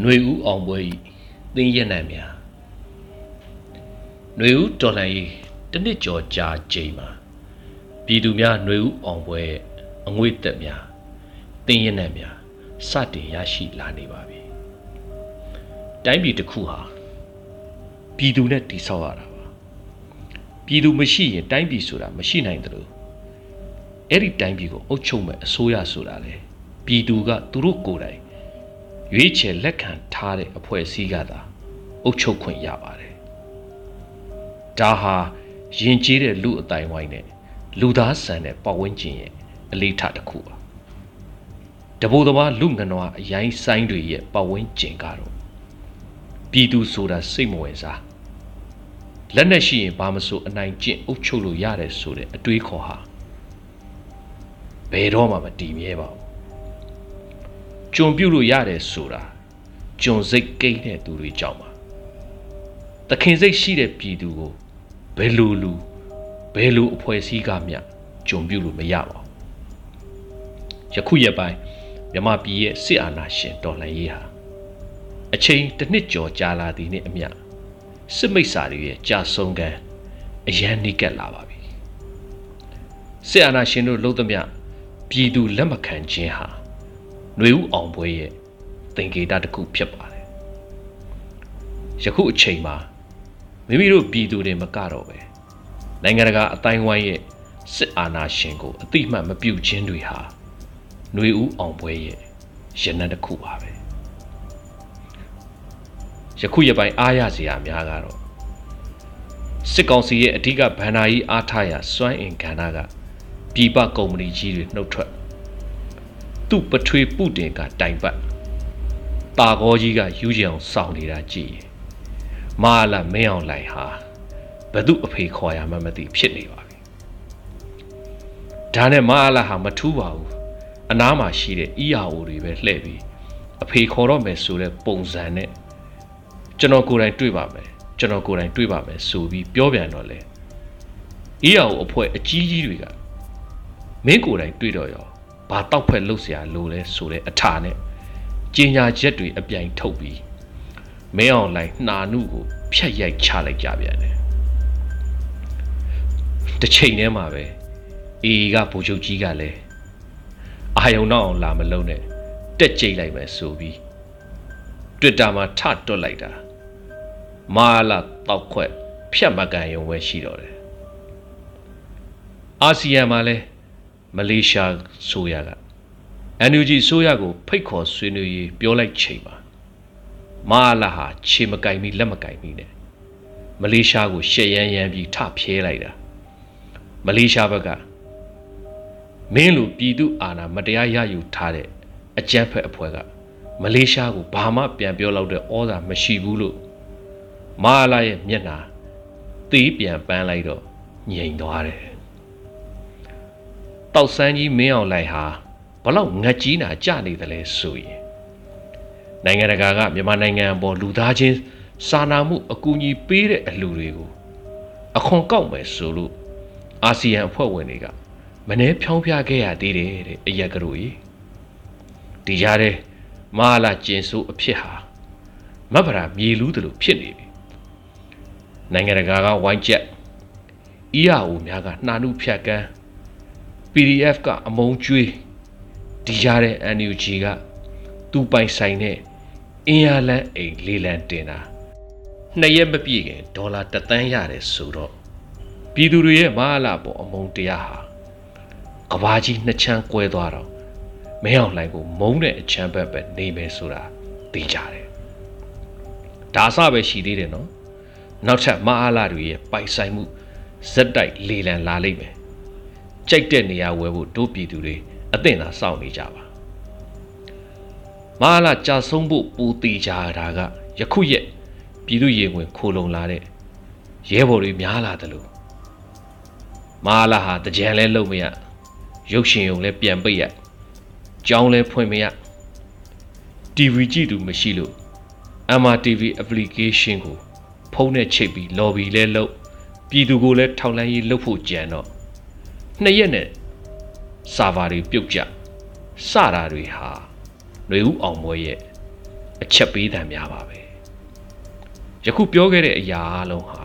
ຫນွေဦးအောင်ပွဲဤသင်ရက်နံများຫນွေဦးတော်လှန်ရေးတစ်နှစ်ကျော်ကြာချိန်မှာပြည်သူများຫນွေဦးအောင်ပွဲရဲ့အငွေ့သက်များသင်ရက်နံများစတင်ရရှိလာနေပါပြီတိုင်းပြည်တစ်ခုဟာပြည်သူနဲ့တည်ဆောက်ရတာပါပြည်သူမရှိရင်တိုင်းပြည်ဆိုတာမရှိနိုင်တယ်လို့အဲ့ဒီတိုင်းပြည်ကိုအုပ်ချုပ်မဲ့အစိုးရဆိုတာလေပြည်သူကသူတို့ကိုယ်တိုင် ရွေးချယ်လက်ခံထားတဲ့အဖွဲ့အစည်းကသာအုပ်ချုပ်ခွင့်ရပါတယ်ဒါဟာယဉ်ကျေးတဲ့လူအတိုင်းဝိုင်းနဲ့လူသားဆန်တဲ့ပတ်ဝန်းကျင်ရဲ့အလေးထားတစ်ခုပါတဘိုးသမားလူငနွားအရင်ဆိုင်တွေရဲ့ပတ်ဝန်းကျင်ကတော့ပြည်သူဆိုတာစိတ်မဝင်စားလက်နဲ့ရှိရင်ဘာမဆိုအနိုင်ကျင့်အုပ်ချုပ်လို့ရတယ်ဆိုတဲ့အတွေးခေါ်ဟာဘယ်တော့မှမတည်မြဲပါဘူး ကြုံပြုတ်လို့ရတယ်ဆိုတာကြုံစိတ်ကိန်းတဲ့သူတွေကြောင့်ပါတခင်စိတ်ရှိတဲ့ပြည်သူကိုဘယ်လိုလူဘယ်လိုအဖွဲ့အစည်းကမျှကြုံပြုတ်လို့မရပါဘူးယခုရက်ပိုင်းမြမပြည်ရဲ့စစ်အာဏာရှင်တော်လှန်ရေးဟာအချိန်တစ်နှစ်ကျော်ကြာလာသည်နှင့်အမျှစစ်မိတ်ဆာတွေရဲ့ကြာဆုံးကန်အရန်နှိကက်လာပါပြီစစ်အာဏာရှင်တို့လုံးသမျှပြည်သူလက်မခံခြင်းဟာ ຫນွေဦးအောင်ပွဲရဲ့သင်္ကေတတစ်ခုဖြစ်ပါတယ်ယခုအချိန်မှာမိမိတို့ပြည်သူတွေမကတော့ပဲနိုင်ငံတကာအတိုင်းဝိုင်းရဲ့စစ်အာဏာရှင်ကိုအတိမတ်မပြုတ်ခြင်းတွေဟာຫນွေဦးအောင်ပွဲရဲ့ရနံတစ်ခုပါပဲယခုရပိုင်းအားရစရာများကတော့စစ်ကောင်စီရဲ့အဓိကဗန္နာကြီးအားထားရာစွမ်းအင်ကဏ္ဍကပြည်ပကုမ္ပဏီကြီးတွေနှုတ်ထွက် သူ့ပထွေပုတင်ကတိုင်ပတ်တာကောကြီးကယူကြအောင်စောင့်နေတာကြည့်ရင်မာလာမင်းအောင်လိုက်ဟာဘသူအဖေခေါ်ရမှမသိဖြစ်နေပါပြီဒါနဲ့မာလာဟာမထူးပါဘူးအနားမှာရှိတဲ့ ERO တွေပဲလှည့်ပြီးအဖေခေါ်တော့မယ်ဆိုတဲ့ပုံစံနဲ့ကျွန်တော်ကိုယ်တိုင်တွေ့ပါမယ်ကျွန်တော်ကိုယ်တိုင်တွေ့ပါမယ်ဆိုပြီးပြောပြန်တော့လေ ERO အဖွဲ့အကြီးကြီးတွေကမင်းကိုယ်တိုင်တွေ့တော့ရော ဘာတောက်ဖွဲ့လှုပ်เสียလို့လဲဆိုတဲ့အထာနဲ့ကျင်ညာချက်တွေအပြိုင်ထုတ်ပြီးမင်းအောင်လိုက်နှာနုကိုဖြတ်ရိုက်ချလိုက်ကြပြန်တယ်တစ်ချိန်တည်းမှာပဲအေကဗိုလ်ချုပ်ကြီးကလည်းအာယုံတော့အောင်လာမလုံးနဲ့တက်ကြိတ်လိုက်မယ်ဆိုပြီး Twitter မှာထတွတ်လိုက်တာမာလာတောက်ခွက်ဖြတ်မကန်ရုံပဲရှိတော့တယ်အာဆီယံမှာလည်း မလေးရှားဆိုရက NUG ဆိုရကို ဖိတ်ခေါ်ဆွေးနွေးရေးပြောလိုက်ချိန်မှာမာလာဟာခြေမကင်ပြီးလက်မကင်ပြီးနဲ့မလေးရှားကိုရှက်ရမ်းရမ်းပြီးထဖျဲလိုက်တာမလေးရှားဘက်ကမင်းလူပြည်သူအာဏာမတရားရယူထားတဲ့အကြမ်းဖက်အဖွဲ့ကမလေးရှားကိုဘာမှပြန်ပြောလောက်တဲ့ဩဇာမရှိဘူးလို့မာလာရဲ့မျက်နှာသေးပြန်ပန်းလိုက်တော့ငြိမ်သွားတယ် တောက်ဆန်းကြီးမင်းအောင်လိုက်ဟာဘလောက်ငတ်ကြီးနာကြနေတယ်လဲဆိုရင်နိုင်ငံတကာကမြန်မာနိုင်ငံအပေါ်လူသားချင်းစာနာမှုအကူအညီပေးတဲ့အလှူတွေကိုအခွန်ကောက်မယ်ဆိုလို့အာဆီယံအဖွဲ့ဝင်တွေကမနှဲဖြောင်းပြခဲ့ရသေးတယ်တဲ့အရက်ကတို့ကြီးဒီကြားထဲမဟာလာကျင်ဆိုးအဖြစ်ဟာမဗရာမြေလူးတယ်လို့ဖြစ်နေပြီနိုင်ငံတကာကဝိုင်းချက် EAO များကနှာနုဖြတ်ကန်း PDF ကအမုံကျွေးဒီရတဲ့ NUG ကသူ့ပိုင်ဆိုင်တဲ့အင်ယာလန်အိမ်လေးလံတင်တာနှစ်ရက်မပြည့်ခင်ဒေါ်လာတသန်းရတယ်ဆိုတော့ပြည်သူတွေရဲ့မဟာလာပေါ်အမုံတရားဟာကဘာကြီးနှစ်ချမ်းကွဲသွားတော့မင်းအောင်လှိုင်ကိုမုံတဲ့အချမ်းဘက်ပဲနေမယ်ဆိုတာသိကြတယ်ဒါအစပဲရှိသေးတယ်နော်နောက်ထပ်မဟာလာတွေရဲ့ပိုင်ဆိုင်မှုဇက်တိုက်လေလံလာလိမ့်မယ် ကြိုက်တဲ့နေရာဝယ်ဖို့တို့ပြည်သူတွေအသင့်သာစောင့်နေကြပါမဟာလာကြာဆုံးဖို့ပူတီကြတာကယခုရက်ပြည်သူရေဝင်ခိုလုံလာတဲ့ရဲဘော်တွေများလာတယ်လို့မဟာလာဟာတကြံလဲလုံမရရုပ်ရှင်ုံလဲပြန်ပိတ်ရကြောင်းလဲဖွင့်မရ TV ကြည့်သူမရှိလို့ MRTV application ကိုဖုန်းနဲ့ချိတ်ပြီး lobby လဲလုပ်ပြည်သူကိုလည်းထောက်လန်းရေးလုပ်ဖို့ကြံတော့ နှစ်ရက်နဲ့ဆာဗာတွေပြုတ်ကျစတာတွေဟာຫນွေဦးအောင်မွေးရဲ့အ အချက်ပေးတံများပါပဲယခုပြောခဲ့တဲ့အရာအလုံးဟာ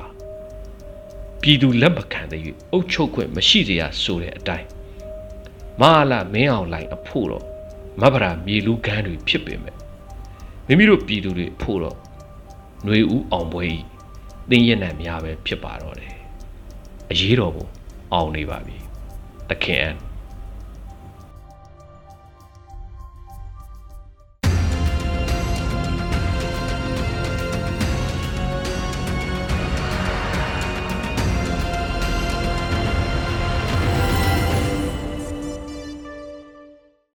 ပြည်သူလက်မခံတဲ့၍အုပ်ချုပ်ခွင့်မရှိစေရဆိုတဲ့အတိုင်းမဟာလမင်းအောင်လိုင်အဖို့တော့မဗရာမြေလူကန်းတွေဖြစ်ပေမဲ့မိမိတို့ပြည်သူတွေအဖို့တော့ຫນွေဦးအောင်ပွဲဤတင်းရနံများပဲဖြစ်ပါတော့တယ်အရေးတော်ပုံအောင်နေပါပြီ သခင်အန်